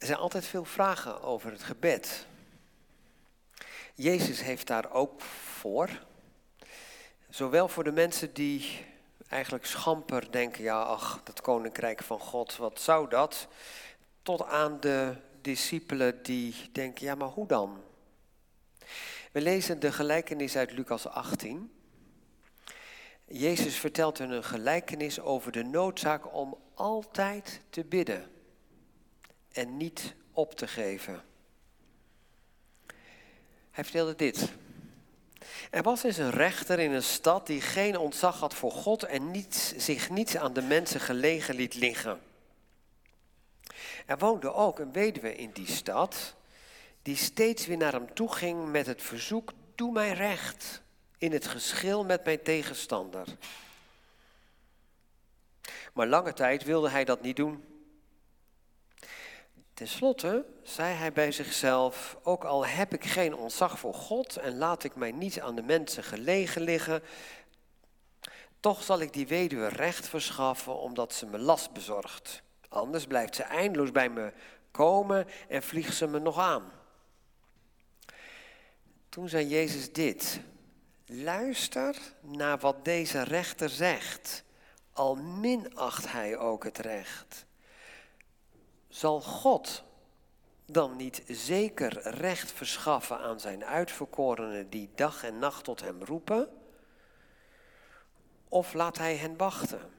Er zijn altijd veel vragen over het gebed. Jezus heeft daar ook voor. Zowel voor de mensen die eigenlijk schamper denken, ja, ach, dat koninkrijk van God, wat zou dat? Tot aan de discipelen die denken, ja, maar hoe dan? We lezen de gelijkenis uit Lucas 18. Jezus vertelt hun een gelijkenis over de noodzaak om altijd te bidden en niet op te geven. Hij vertelde dit. Er was eens een rechter in een stad die geen ontzag had voor God en niets, zich niets aan de mensen gelegen liet liggen. Er woonde ook een weduwe in die stad die steeds weer naar hem toe ging met het verzoek: Doe mij recht in het geschil met mijn tegenstander. Maar lange tijd wilde hij dat niet doen. Ten slotte zei hij bij zichzelf: Ook al heb ik geen ontzag voor God en laat ik mij niet aan de mensen gelegen liggen, toch zal ik die weduwe recht verschaffen omdat ze me last bezorgt. Anders blijft ze eindeloos bij me komen en vliegt ze me nog aan. Toen zei Jezus dit. Luister naar wat deze rechter zegt, al minacht hij ook het recht. Zal God dan niet zeker recht verschaffen aan zijn uitverkorenen die dag en nacht tot hem roepen? Of laat hij hen wachten?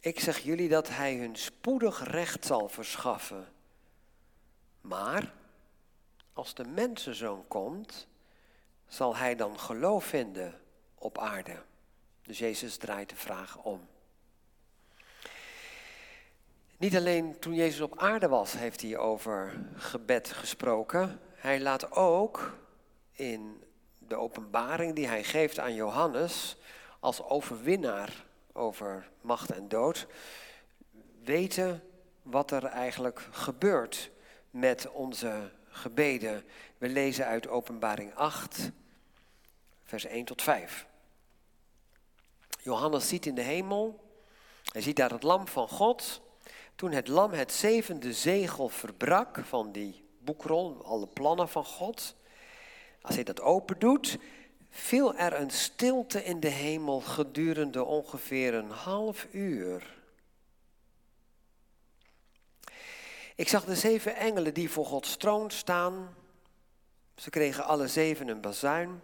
Ik zeg jullie dat hij hun spoedig recht zal verschaffen. Maar als de mensenzoon komt, zal hij dan geloof vinden op aarde? Dus Jezus draait de vraag om. Niet alleen toen Jezus op aarde was, heeft hij over gebed gesproken. Hij laat ook in de openbaring die hij geeft aan Johannes als overwinnaar over macht en dood weten wat er eigenlijk gebeurt met onze gebeden. We lezen uit Openbaring 8, vers 1 tot 5. Johannes ziet in de hemel, hij ziet daar het lam van God. Toen het lam het zevende zegel verbrak van die boekrol, alle plannen van God. Als hij dat open doet, viel er een stilte in de hemel gedurende ongeveer een half uur. Ik zag de zeven engelen die voor Gods troon staan. Ze kregen alle zeven een bazuin.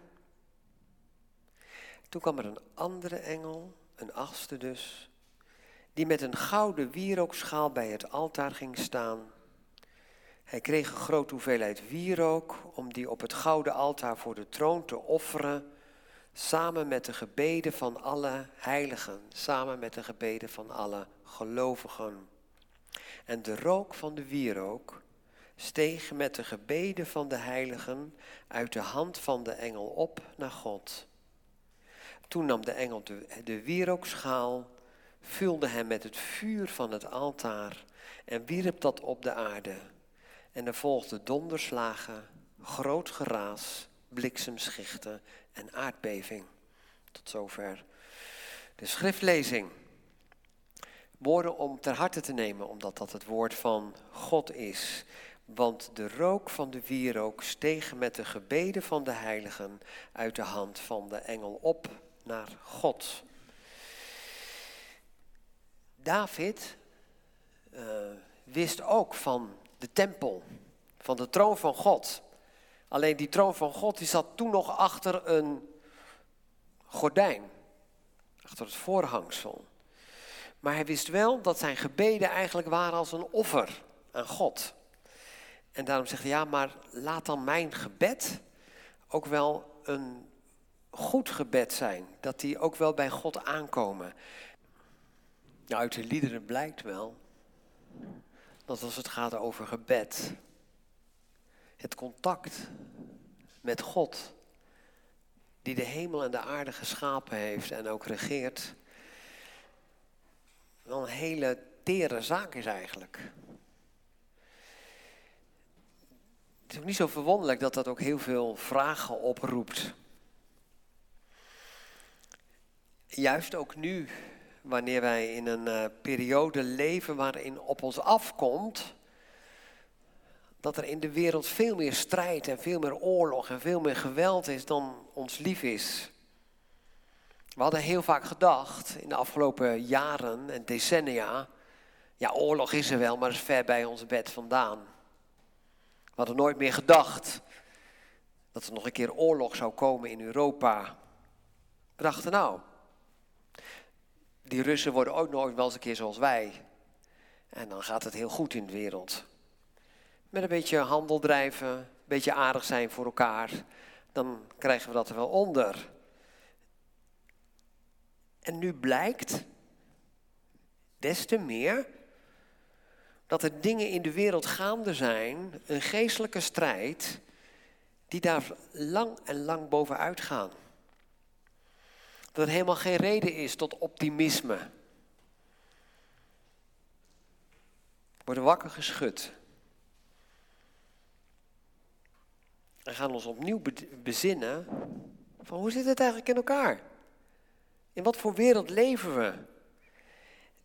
Toen kwam er een andere engel, een achtste dus, die met een gouden wierookschaal bij het altaar ging staan. Hij kreeg een grote hoeveelheid wierook om die op het gouden altaar voor de troon te offeren, samen met de gebeden van alle heiligen, samen met de gebeden van alle gelovigen. En de rook van de wierook steeg met de gebeden van de heiligen uit de hand van de engel op naar God. Toen nam de engel de, de wierookschaal, vulde hem met het vuur van het altaar en wierp dat op de aarde. En er volgden donderslagen, groot geraas, bliksemschichten en aardbeving. Tot zover de schriftlezing. Woorden om ter harte te nemen, omdat dat het woord van God is. Want de rook van de wierook steeg met de gebeden van de heiligen uit de hand van de engel op naar God. David uh, wist ook van de tempel, van de troon van God. Alleen die troon van God die zat toen nog achter een gordijn, achter het voorhangsel. Maar hij wist wel dat zijn gebeden eigenlijk waren als een offer aan God. En daarom zegt hij, ja, maar laat dan mijn gebed ook wel een goed gebed zijn. Dat die ook wel bij God aankomen. Nou, uit de liederen blijkt wel dat als het gaat over gebed, het contact met God, die de hemel en de aarde geschapen heeft en ook regeert, wel een hele tere zaak is eigenlijk. Het is ook niet zo verwonderlijk dat dat ook heel veel vragen oproept. Juist ook nu, wanneer wij in een uh, periode leven waarin op ons afkomt dat er in de wereld veel meer strijd en veel meer oorlog en veel meer geweld is dan ons lief is. We hadden heel vaak gedacht in de afgelopen jaren en decennia, ja oorlog is er wel, maar is ver bij ons bed vandaan. We hadden nooit meer gedacht dat er nog een keer oorlog zou komen in Europa. We dachten nou, die Russen worden ook nooit wel eens een keer zoals wij. En dan gaat het heel goed in de wereld. Met een beetje handel drijven, een beetje aardig zijn voor elkaar, dan krijgen we dat er wel onder. En nu blijkt, des te meer, dat er dingen in de wereld gaande zijn, een geestelijke strijd, die daar lang en lang bovenuit gaan. Dat er helemaal geen reden is tot optimisme. We worden wakker geschud. En gaan ons opnieuw bezinnen van hoe zit het eigenlijk in elkaar? In wat voor wereld leven we?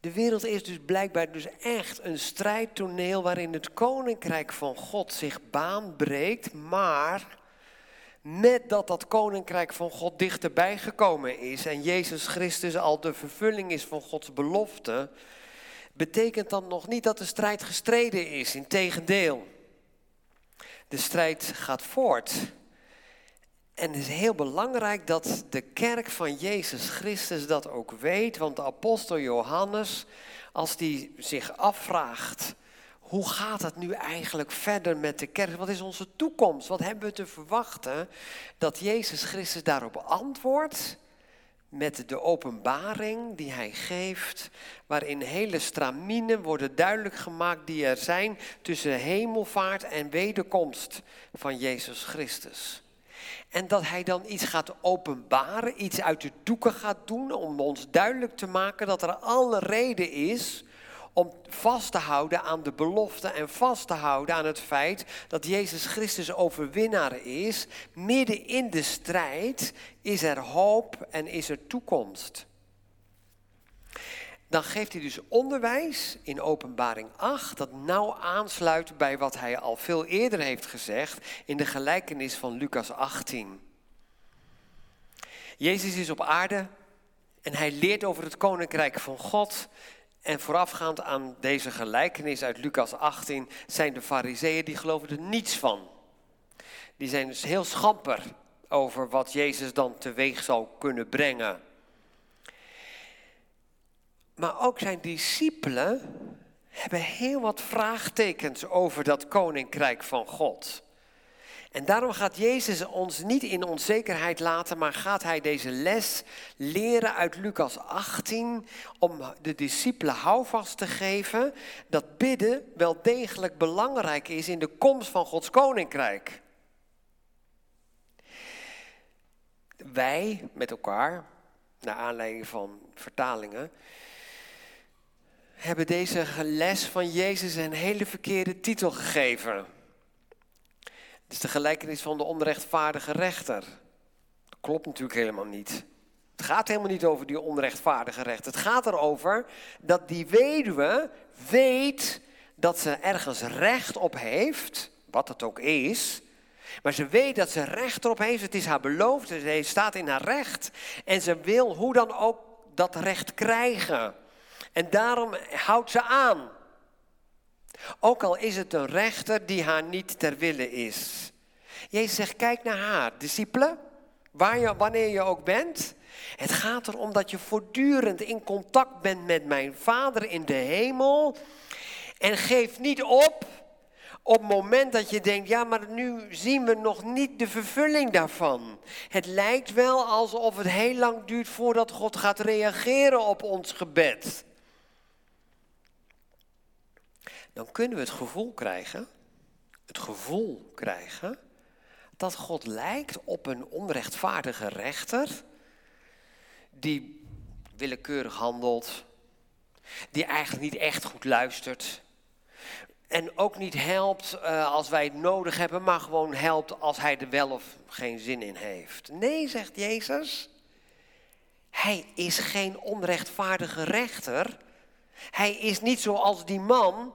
De wereld is dus blijkbaar dus echt een strijdtoneel waarin het koninkrijk van God zich baan breekt, maar net dat dat koninkrijk van God dichterbij gekomen is en Jezus Christus al de vervulling is van Gods belofte, betekent dan nog niet dat de strijd gestreden is. Integendeel, de strijd gaat voort. En het is heel belangrijk dat de kerk van Jezus Christus dat ook weet, want de apostel Johannes, als die zich afvraagt, hoe gaat het nu eigenlijk verder met de kerk? Wat is onze toekomst? Wat hebben we te verwachten? Dat Jezus Christus daarop antwoordt met de openbaring die hij geeft, waarin hele straminen worden duidelijk gemaakt die er zijn tussen hemelvaart en wederkomst van Jezus Christus. En dat hij dan iets gaat openbaren, iets uit de doeken gaat doen om ons duidelijk te maken dat er alle reden is om vast te houden aan de belofte en vast te houden aan het feit dat Jezus Christus overwinnaar is. Midden in de strijd is er hoop en is er toekomst. Dan geeft hij dus onderwijs in Openbaring 8 dat nauw aansluit bij wat hij al veel eerder heeft gezegd in de gelijkenis van Lucas 18. Jezus is op aarde en hij leert over het koninkrijk van God. En voorafgaand aan deze gelijkenis uit Lucas 18 zijn de fariseeën die geloven er niets van. Die zijn dus heel schamper over wat Jezus dan teweeg zal kunnen brengen. Maar ook zijn discipelen hebben heel wat vraagtekens over dat koninkrijk van God. En daarom gaat Jezus ons niet in onzekerheid laten, maar gaat hij deze les leren uit Lucas 18 om de discipelen houvast te geven dat bidden wel degelijk belangrijk is in de komst van Gods koninkrijk. Wij met elkaar, naar aanleiding van vertalingen, hebben deze les van Jezus een hele verkeerde titel gegeven. Het is de gelijkenis van de onrechtvaardige rechter. Dat klopt natuurlijk helemaal niet. Het gaat helemaal niet over die onrechtvaardige rechter. Het gaat erover dat die weduwe weet dat ze ergens recht op heeft, wat het ook is. Maar ze weet dat ze recht erop heeft. Het is haar beloofd. Ze staat in haar recht. En ze wil hoe dan ook dat recht krijgen. En daarom houdt ze aan. Ook al is het een rechter die haar niet ter wille is. Jezus zegt, kijk naar haar, discipelen, waar je, wanneer je ook bent. Het gaat erom dat je voortdurend in contact bent met mijn Vader in de hemel. En geef niet op op het moment dat je denkt, ja, maar nu zien we nog niet de vervulling daarvan. Het lijkt wel alsof het heel lang duurt voordat God gaat reageren op ons gebed. Dan kunnen we het gevoel krijgen, het gevoel krijgen, dat God lijkt op een onrechtvaardige rechter die willekeurig handelt, die eigenlijk niet echt goed luistert. En ook niet helpt uh, als wij het nodig hebben, maar gewoon helpt als hij er wel of geen zin in heeft. Nee, zegt Jezus. Hij is geen onrechtvaardige rechter. Hij is niet zoals die man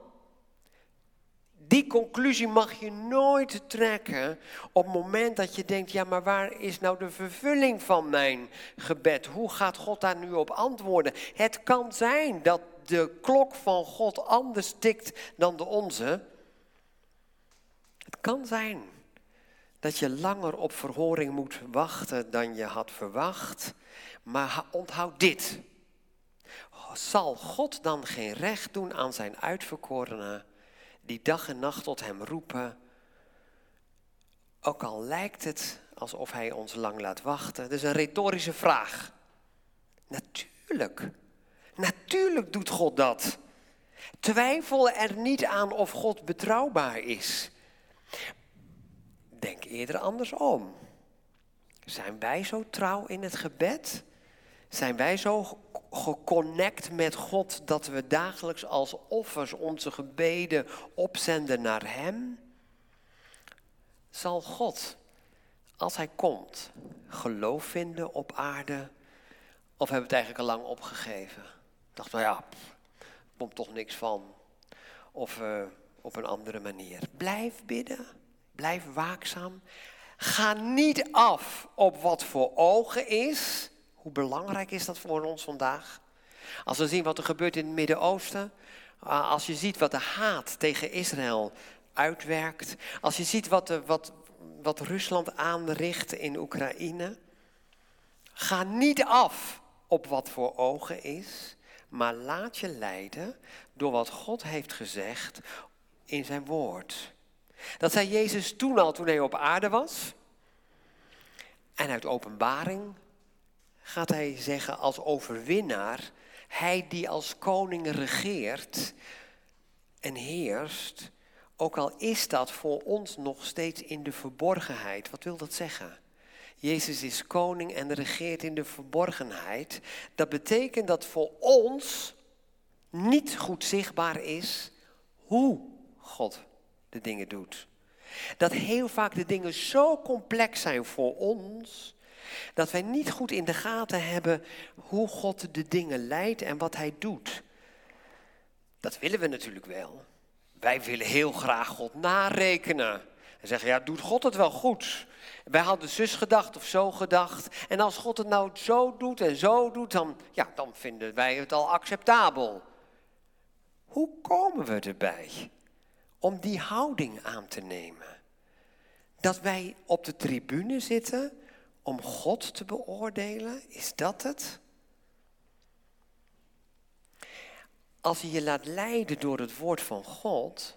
Die conclusie mag je nooit trekken op het moment dat je denkt, ja maar waar is nou de vervulling van mijn gebed? Hoe gaat God daar nu op antwoorden? Het kan zijn dat de klok van God anders tikt dan de onze. Het kan zijn dat je langer op verhoring moet wachten dan je had verwacht. Maar onthoud dit. Zal God dan geen recht doen aan zijn uitverkorenen, die dag en nacht tot hem roepen, ook al lijkt het alsof hij ons lang laat wachten? Is een retorische vraag. Natuurlijk. Natuurlijk doet God dat. Twijfel er niet aan of God betrouwbaar is. Denk eerder andersom. Zijn wij zo trouw in het gebed? Zijn wij zo geconnect met God dat we dagelijks als offers onze gebeden opzenden naar Hem? Zal God, als Hij komt, geloof vinden op aarde? Of hebben we het eigenlijk al lang opgegeven? Dacht, nou ja, er komt toch niks van. Of uh, op een andere manier. Blijf bidden. Blijf waakzaam. Ga niet af op wat voor ogen is. Hoe belangrijk is dat voor ons vandaag? Als we zien wat er gebeurt in het Midden-Oosten. Ah, als je ziet wat de haat tegen Israël uitwerkt. Als je ziet wat, de, wat, wat Rusland aanricht in Oekraïne. Ga niet af op wat voor ogen is. Maar laat je leiden door wat God heeft gezegd in zijn woord. Dat zei Jezus toen al, toen hij op aarde was. En uit openbaring gaat hij zeggen als overwinnaar, hij die als koning regeert en heerst, ook al is dat voor ons nog steeds in de verborgenheid. Wat wil dat zeggen? Jezus is koning en regeert in de verborgenheid. Dat betekent dat voor ons niet goed zichtbaar is hoe God de dingen doet. Dat heel vaak de dingen zo complex zijn voor ons, dat wij niet goed in de gaten hebben hoe God de dingen leidt en wat Hij doet. Dat willen we natuurlijk wel. Wij willen heel graag God narekenen. En zeggen, ja, doet God het wel goed? Wij hadden zus gedacht of zo gedacht. En als God het nou zo doet en zo doet, dan, ja, dan vinden wij het al acceptabel. Hoe komen we erbij om die houding aan te nemen? Dat wij op de tribune zitten om God te beoordelen, is dat het? Als je je laat leiden door het woord van God,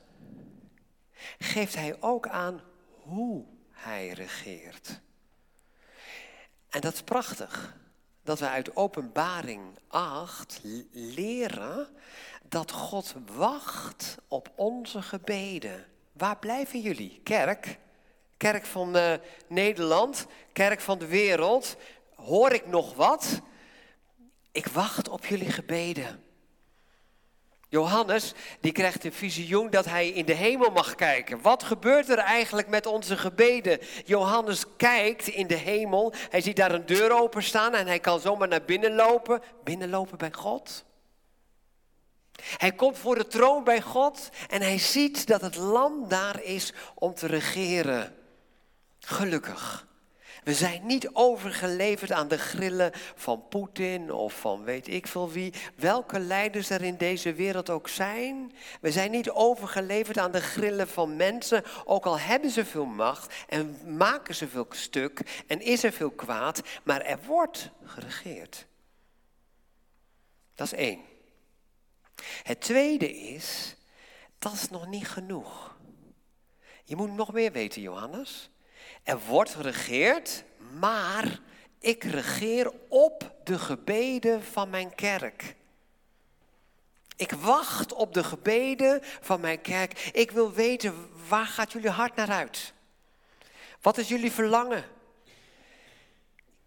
geeft Hij ook aan hoe Hij regeert. En dat is prachtig, dat we uit Openbaring 8 leren dat God wacht op onze gebeden. Waar blijven jullie, kerk? Kerk van uh, Nederland, kerk van de wereld. Hoor ik nog wat? Ik wacht op jullie gebeden. Johannes, die krijgt een visioen dat hij in de hemel mag kijken. Wat gebeurt er eigenlijk met onze gebeden? Johannes kijkt in de hemel, hij ziet daar een deur openstaan en hij kan zomaar naar binnen lopen. Binnenlopen bij God. Hij komt voor de troon bij God en hij ziet dat het land daar is om te regeren. Gelukkig. We zijn niet overgeleverd aan de grillen van Poetin of van weet ik veel wie. Welke leiders er in deze wereld ook zijn. We zijn niet overgeleverd aan de grillen van mensen. Ook al hebben ze veel macht en maken ze veel stuk en is er veel kwaad. Maar er wordt geregeerd. Dat is één. Het tweede is, dat is nog niet genoeg. Je moet nog meer weten, Johannes. Er wordt geregeerd, maar ik regeer op de gebeden van mijn kerk. Ik wacht op de gebeden van mijn kerk. Ik wil weten, waar gaat jullie hart naar uit? Wat is jullie verlangen?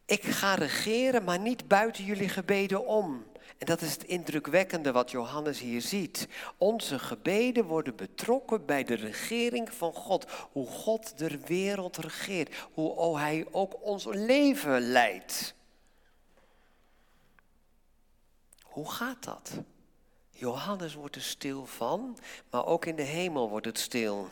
Ik ga regeren, maar niet buiten jullie gebeden om. En dat is het indrukwekkende wat Johannes hier ziet. Onze gebeden worden betrokken bij de regering van God. Hoe God de wereld regeert. Hoe hij ook ons leven leidt. Hoe gaat dat? Johannes wordt er stil van, maar ook in de hemel wordt het stil.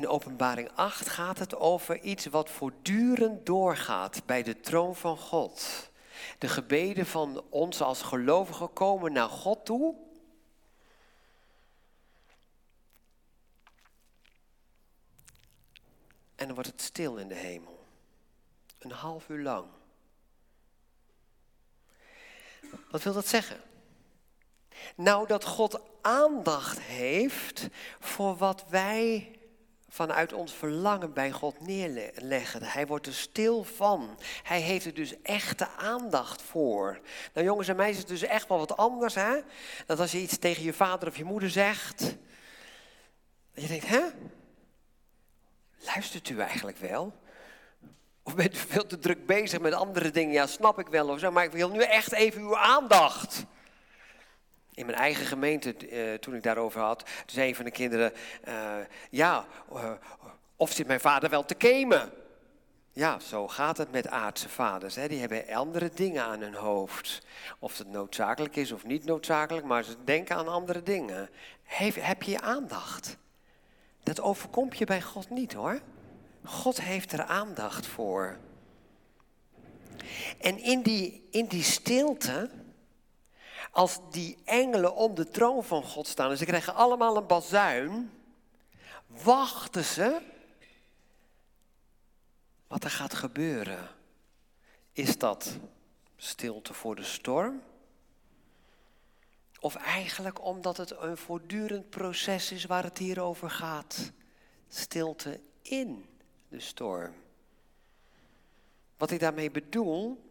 In Openbaring 8 gaat het over iets wat voortdurend doorgaat bij de troon van God. De gebeden van ons als gelovigen komen naar God toe. En dan wordt het stil in de hemel. Een half uur lang. Wat wil dat zeggen? Nou, dat God aandacht heeft voor wat wij vanuit ons verlangen bij God neerleggen. Hij wordt er stil van. Hij heeft er dus echte aandacht voor. Nou jongens en meisjes, het is dus echt wel wat anders hè. Dat als je iets tegen je vader of je moeder zegt. Dat je denkt, hè? Luistert u eigenlijk wel? Of bent u veel te druk bezig met andere dingen? Ja, snap ik wel of zo, maar ik wil nu echt even uw aandacht. In mijn eigen gemeente, uh, toen ik daarover had, toen zei een van de kinderen: uh, Ja, uh, of zit mijn vader wel te kemen? Ja, zo gaat het met aardse vaders. Hè. Die hebben andere dingen aan hun hoofd. Of het noodzakelijk is of niet noodzakelijk, maar ze denken aan andere dingen. Heb, heb je aandacht? Dat overkomt je bij God niet hoor. God heeft er aandacht voor. En in die, in die stilte, als die engelen om de troon van God staan en ze krijgen allemaal een bazuin, wachten ze wat er gaat gebeuren. Is dat stilte voor de storm? Of eigenlijk omdat het een voortdurend proces is waar het hier over gaat. Stilte in de storm. Wat ik daarmee bedoel,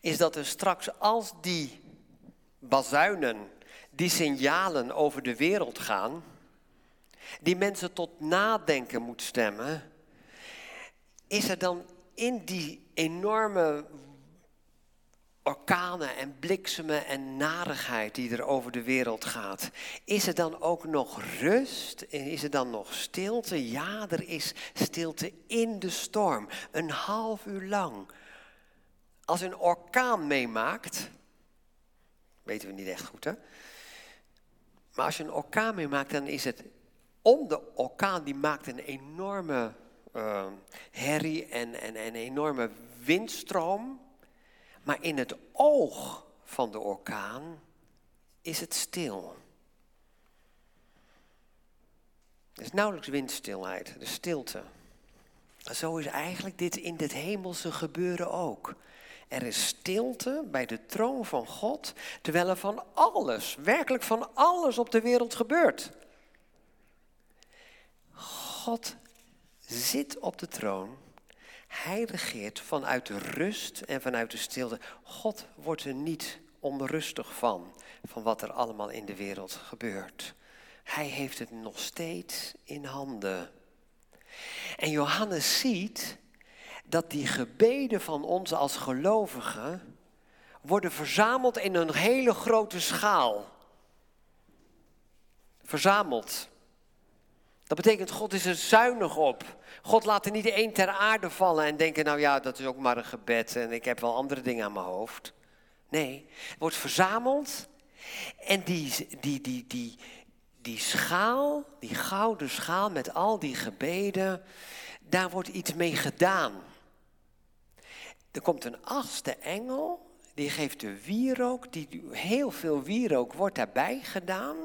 is dat er straks als die bazuinen, die signalen over de wereld gaan, die mensen tot nadenken moet stemmen, is er dan in die enorme orkanen en bliksemen en narigheid die er over de wereld gaat. Is er dan ook nog rust? Is er dan nog stilte? Ja, er is stilte in de storm. Een half uur lang. Als een orkaan meemaakt, weten we niet echt goed hè. Maar als je een orkaan meemaakt, dan is het om de orkaan, die maakt een enorme uh, herrie en, en, en een enorme windstroom. Maar in het oog van de orkaan is het stil. Er is nauwelijks windstilheid, de stilte. Zo is eigenlijk dit in dit hemelse gebeuren ook. Er is stilte bij de troon van God, terwijl er van alles, werkelijk van alles op de wereld gebeurt. God zit op de troon hij regeert vanuit de rust en vanuit de stilte. God wordt er niet onrustig van, van wat er allemaal in de wereld gebeurt. Hij heeft het nog steeds in handen. En Johannes ziet dat die gebeden van ons als gelovigen worden verzameld in een hele grote schaal. Verzameld. Dat betekent, God is er zuinig op. God laat er niet één ter aarde vallen en denken, nou ja, dat is ook maar een gebed en ik heb wel andere dingen aan mijn hoofd. Nee, het wordt verzameld en die, die, die, die, die schaal, die gouden schaal met al die gebeden, daar wordt iets mee gedaan. Er komt een achtste engel, die geeft de wierook, die, heel veel wierook wordt daarbij gedaan.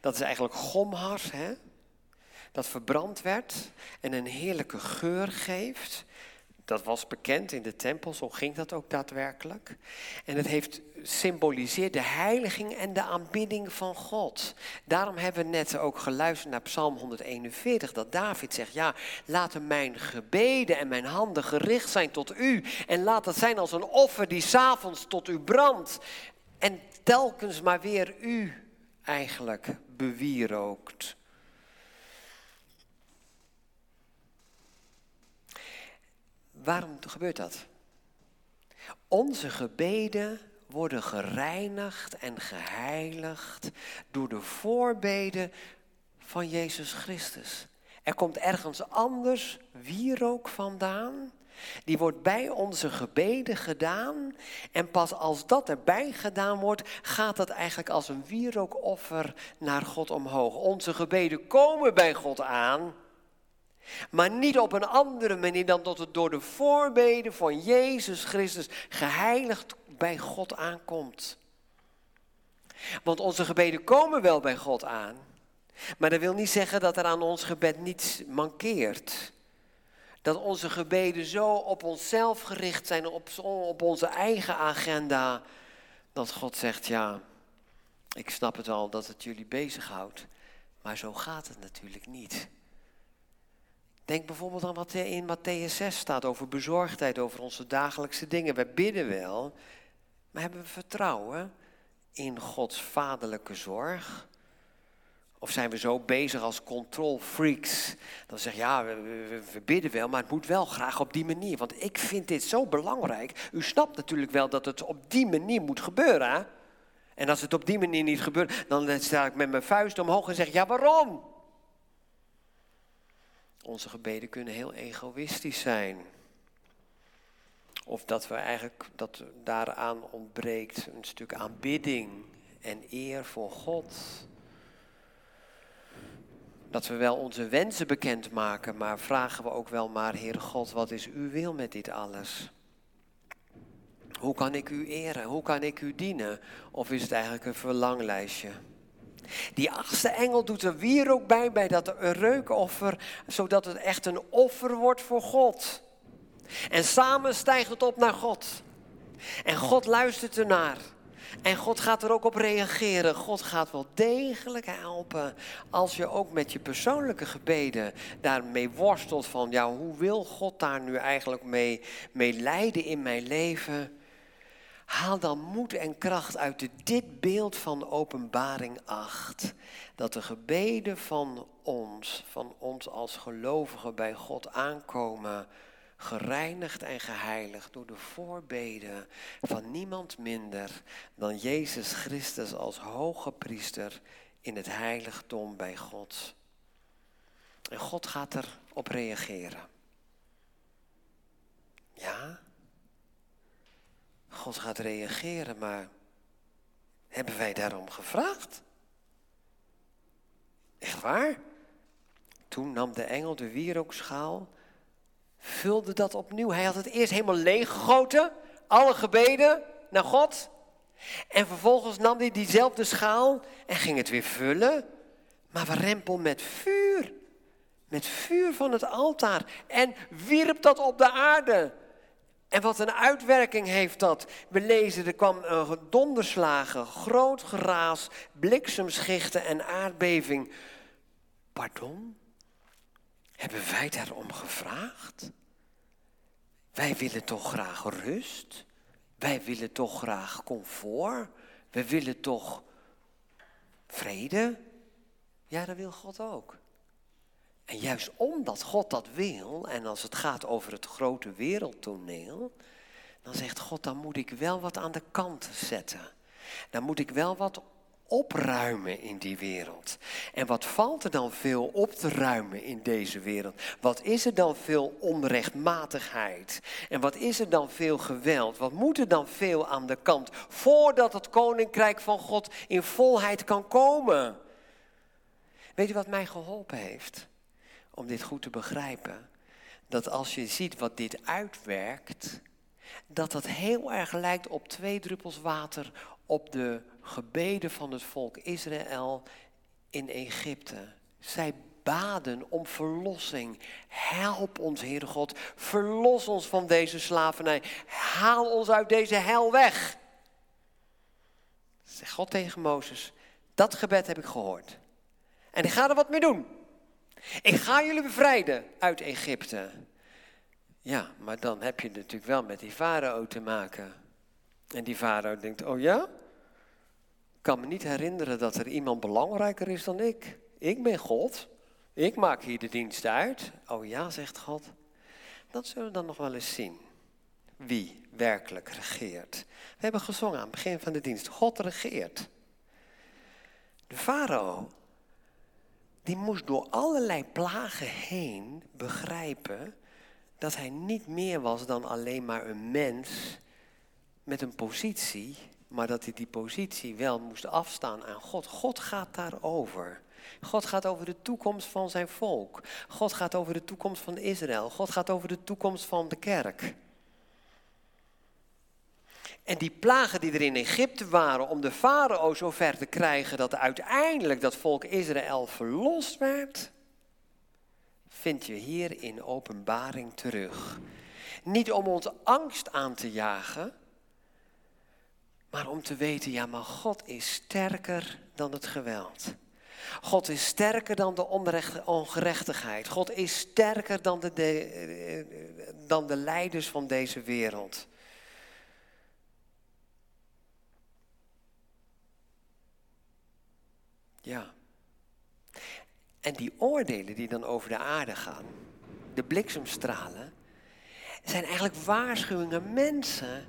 Dat is eigenlijk gomhars, hè? dat verbrand werd en een heerlijke geur geeft. Dat was bekend in de tempel, zo ging dat ook daadwerkelijk. En het heeft symboliseerd de heiliging en de aanbidding van God. Daarom hebben we net ook geluisterd naar Psalm 141, dat David zegt, ja, laten mijn gebeden en mijn handen gericht zijn tot u. En laat het zijn als een offer die s'avonds tot u brandt. En telkens maar weer u eigenlijk bewierookt. Waarom gebeurt dat? Onze gebeden worden gereinigd en geheiligd door de voorbeden van Jezus Christus. Er komt ergens anders wierook vandaan, Die wordt bij onze gebeden gedaan. En pas als dat erbij gedaan wordt, gaat dat eigenlijk als een wierookoffer naar God omhoog. Onze gebeden komen bij God aan. Maar niet op een andere manier dan dat het door de voorbeden van Jezus Christus geheiligd bij God aankomt. Want onze gebeden komen wel bij God aan. Maar dat wil niet zeggen dat er aan ons gebed niets mankeert. Dat onze gebeden zo op onszelf gericht zijn, op, op onze eigen agenda. Dat God zegt, ja, ik snap het al dat het jullie bezighoudt. Maar zo gaat het natuurlijk niet. Denk bijvoorbeeld aan wat in Matthäus 6 staat over bezorgdheid, over onze dagelijkse dingen. We bidden wel, maar hebben we vertrouwen in Gods vaderlijke zorg? Of zijn we zo bezig als control freaks? Dan zeg je, ja, we, bidden wel, maar het moet wel graag op die manier. Want ik vind dit zo belangrijk. U snapt natuurlijk wel dat het op die manier moet gebeuren. En als het op die manier niet gebeurt, dan sta ik met mijn vuist omhoog en zeg, ja, waarom? Onze gebeden kunnen heel egoïstisch zijn. Of dat we eigenlijk, dat daaraan ontbreekt een stuk aanbidding en eer voor God. Dat we wel onze wensen bekendmaken, maar vragen we ook wel maar, Heere God, wat is uw wil met dit alles? Hoe kan ik u eren? Hoe kan ik u dienen? Of is het eigenlijk een verlanglijstje? Die achtste engel doet er wierook bij, bij dat reukoffer, zodat het echt een offer wordt voor God. En samen stijgt het op naar God. En God luistert ernaar. En God gaat er ook op reageren. God gaat wel degelijk helpen. Als je ook met je persoonlijke gebeden daarmee worstelt van, ja, hoe wil God daar nu eigenlijk mee, mee leiden in mijn leven? Haal dan moed en kracht uit dit beeld van openbaring 8. Dat de gebeden van ons, van ons als gelovigen bij God aankomen, gereinigd en geheiligd door de voorbeden van niemand minder dan Jezus Christus als hoge priester in het heiligdom bij God. En God gaat erop reageren. Ja, God gaat reageren, maar hebben wij daarom gevraagd? Echt waar? Toen nam de engel de wierookschaal, vulde dat opnieuw. Hij had het eerst helemaal leeggegoten, alle gebeden naar God. En vervolgens nam hij diezelfde schaal en ging het weer vullen. Maar rempel met vuur. Met vuur van het altaar. En wierp dat op de aarde. En wat een uitwerking heeft dat. We lezen, er kwam een donderslagen, groot geraas, bliksemschichten en aardbeving. Pardon? Hebben wij daarom gevraagd? Wij willen toch graag rust? Wij willen toch graag comfort? We willen toch vrede? Ja, dat wil God ook. En juist omdat God dat wil, en als het gaat over het grote wereldtoneel, dan zegt God, dan moet ik wel wat aan de kant zetten. Dan moet ik wel wat opruimen in die wereld. En wat valt er dan veel op te ruimen in deze wereld? Wat is er dan veel onrechtmatigheid? En wat is er dan veel geweld? Wat moet er dan veel aan de kant voordat het koninkrijk van God in volheid kan komen? Weet je wat mij geholpen heeft? om dit goed te begrijpen. Dat als je ziet wat dit uitwerkt, dat dat heel erg lijkt op twee druppels water op de gebeden van het volk Israël in Egypte. Zij baden om verlossing. Help ons, Heere God. Verlos ons van deze slavernij. Haal ons uit deze hel weg. Zegt God tegen Mozes, dat gebed heb ik gehoord. En ik ga er wat mee doen. Ik ga jullie bevrijden uit Egypte. Ja, maar dan heb je natuurlijk wel met die farao te maken. En die farao denkt, oh ja? Ik kan me niet herinneren dat er iemand belangrijker is dan ik. Ik ben God. Ik maak hier de dienst uit. Oh ja, zegt God. Dat zullen we dan nog wel eens zien. Wie werkelijk regeert. We hebben gezongen aan het begin van de dienst. God regeert. De farao die moest door allerlei plagen heen begrijpen dat hij niet meer was dan alleen maar een mens met een positie, maar dat hij die positie wel moest afstaan aan God. God gaat daarover. God gaat over de toekomst van zijn volk. God gaat over de toekomst van Israël. God gaat over de toekomst van de kerk. En die plagen die er in Egypte waren om de farao zover te krijgen dat uiteindelijk dat volk Israël verlost werd, vind je hier in openbaring terug. Niet om ons angst aan te jagen, maar om te weten, ja, maar God is sterker dan het geweld. God is sterker dan de ongerechtigheid. God is sterker dan de, de, eh, dan de leiders van deze wereld. Ja. En die oordelen die dan over de aarde gaan, de bliksemstralen, zijn eigenlijk waarschuwingen. Mensen,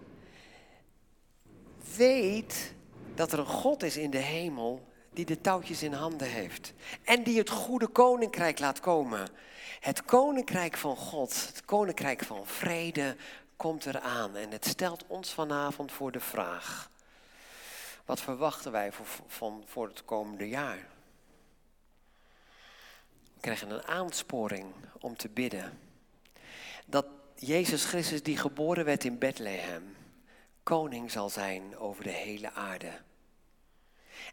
weet dat er een God is in de hemel die de touwtjes in handen heeft. En die het goede koninkrijk laat komen. Het koninkrijk van God, het koninkrijk van vrede komt eraan. En het stelt ons vanavond voor de vraag. Wat verwachten wij voor, van, voor het komende jaar? Krijgen een aansporing om te bidden. Dat Jezus Christus die geboren werd in Bethlehem, koning zal zijn over de hele aarde.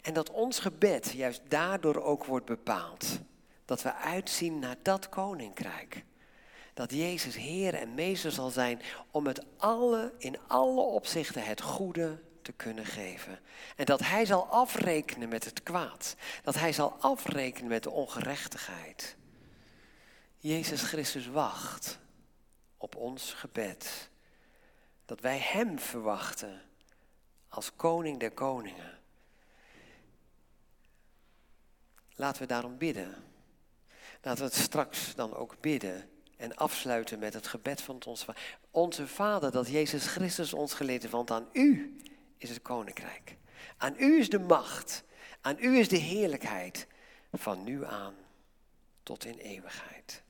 En dat ons gebed juist daardoor ook wordt bepaald. Dat we uitzien naar dat koninkrijk. Dat Jezus Heer en Meester zal zijn om het alle, in alle opzichten het goede te kunnen geven. En dat Hij zal afrekenen met het kwaad. Dat Hij zal afrekenen met de ongerechtigheid. Jezus Christus wacht op ons gebed. Dat wij Hem verwachten als koning der koningen. Laten we daarom bidden. Laten we het straks dan ook bidden en afsluiten met het gebed van ons Onze Vader, dat Jezus Christus ons geleerd heeft, want aan U is het koninkrijk. Aan U is de macht. Aan U is de heerlijkheid van nu aan tot in eeuwigheid.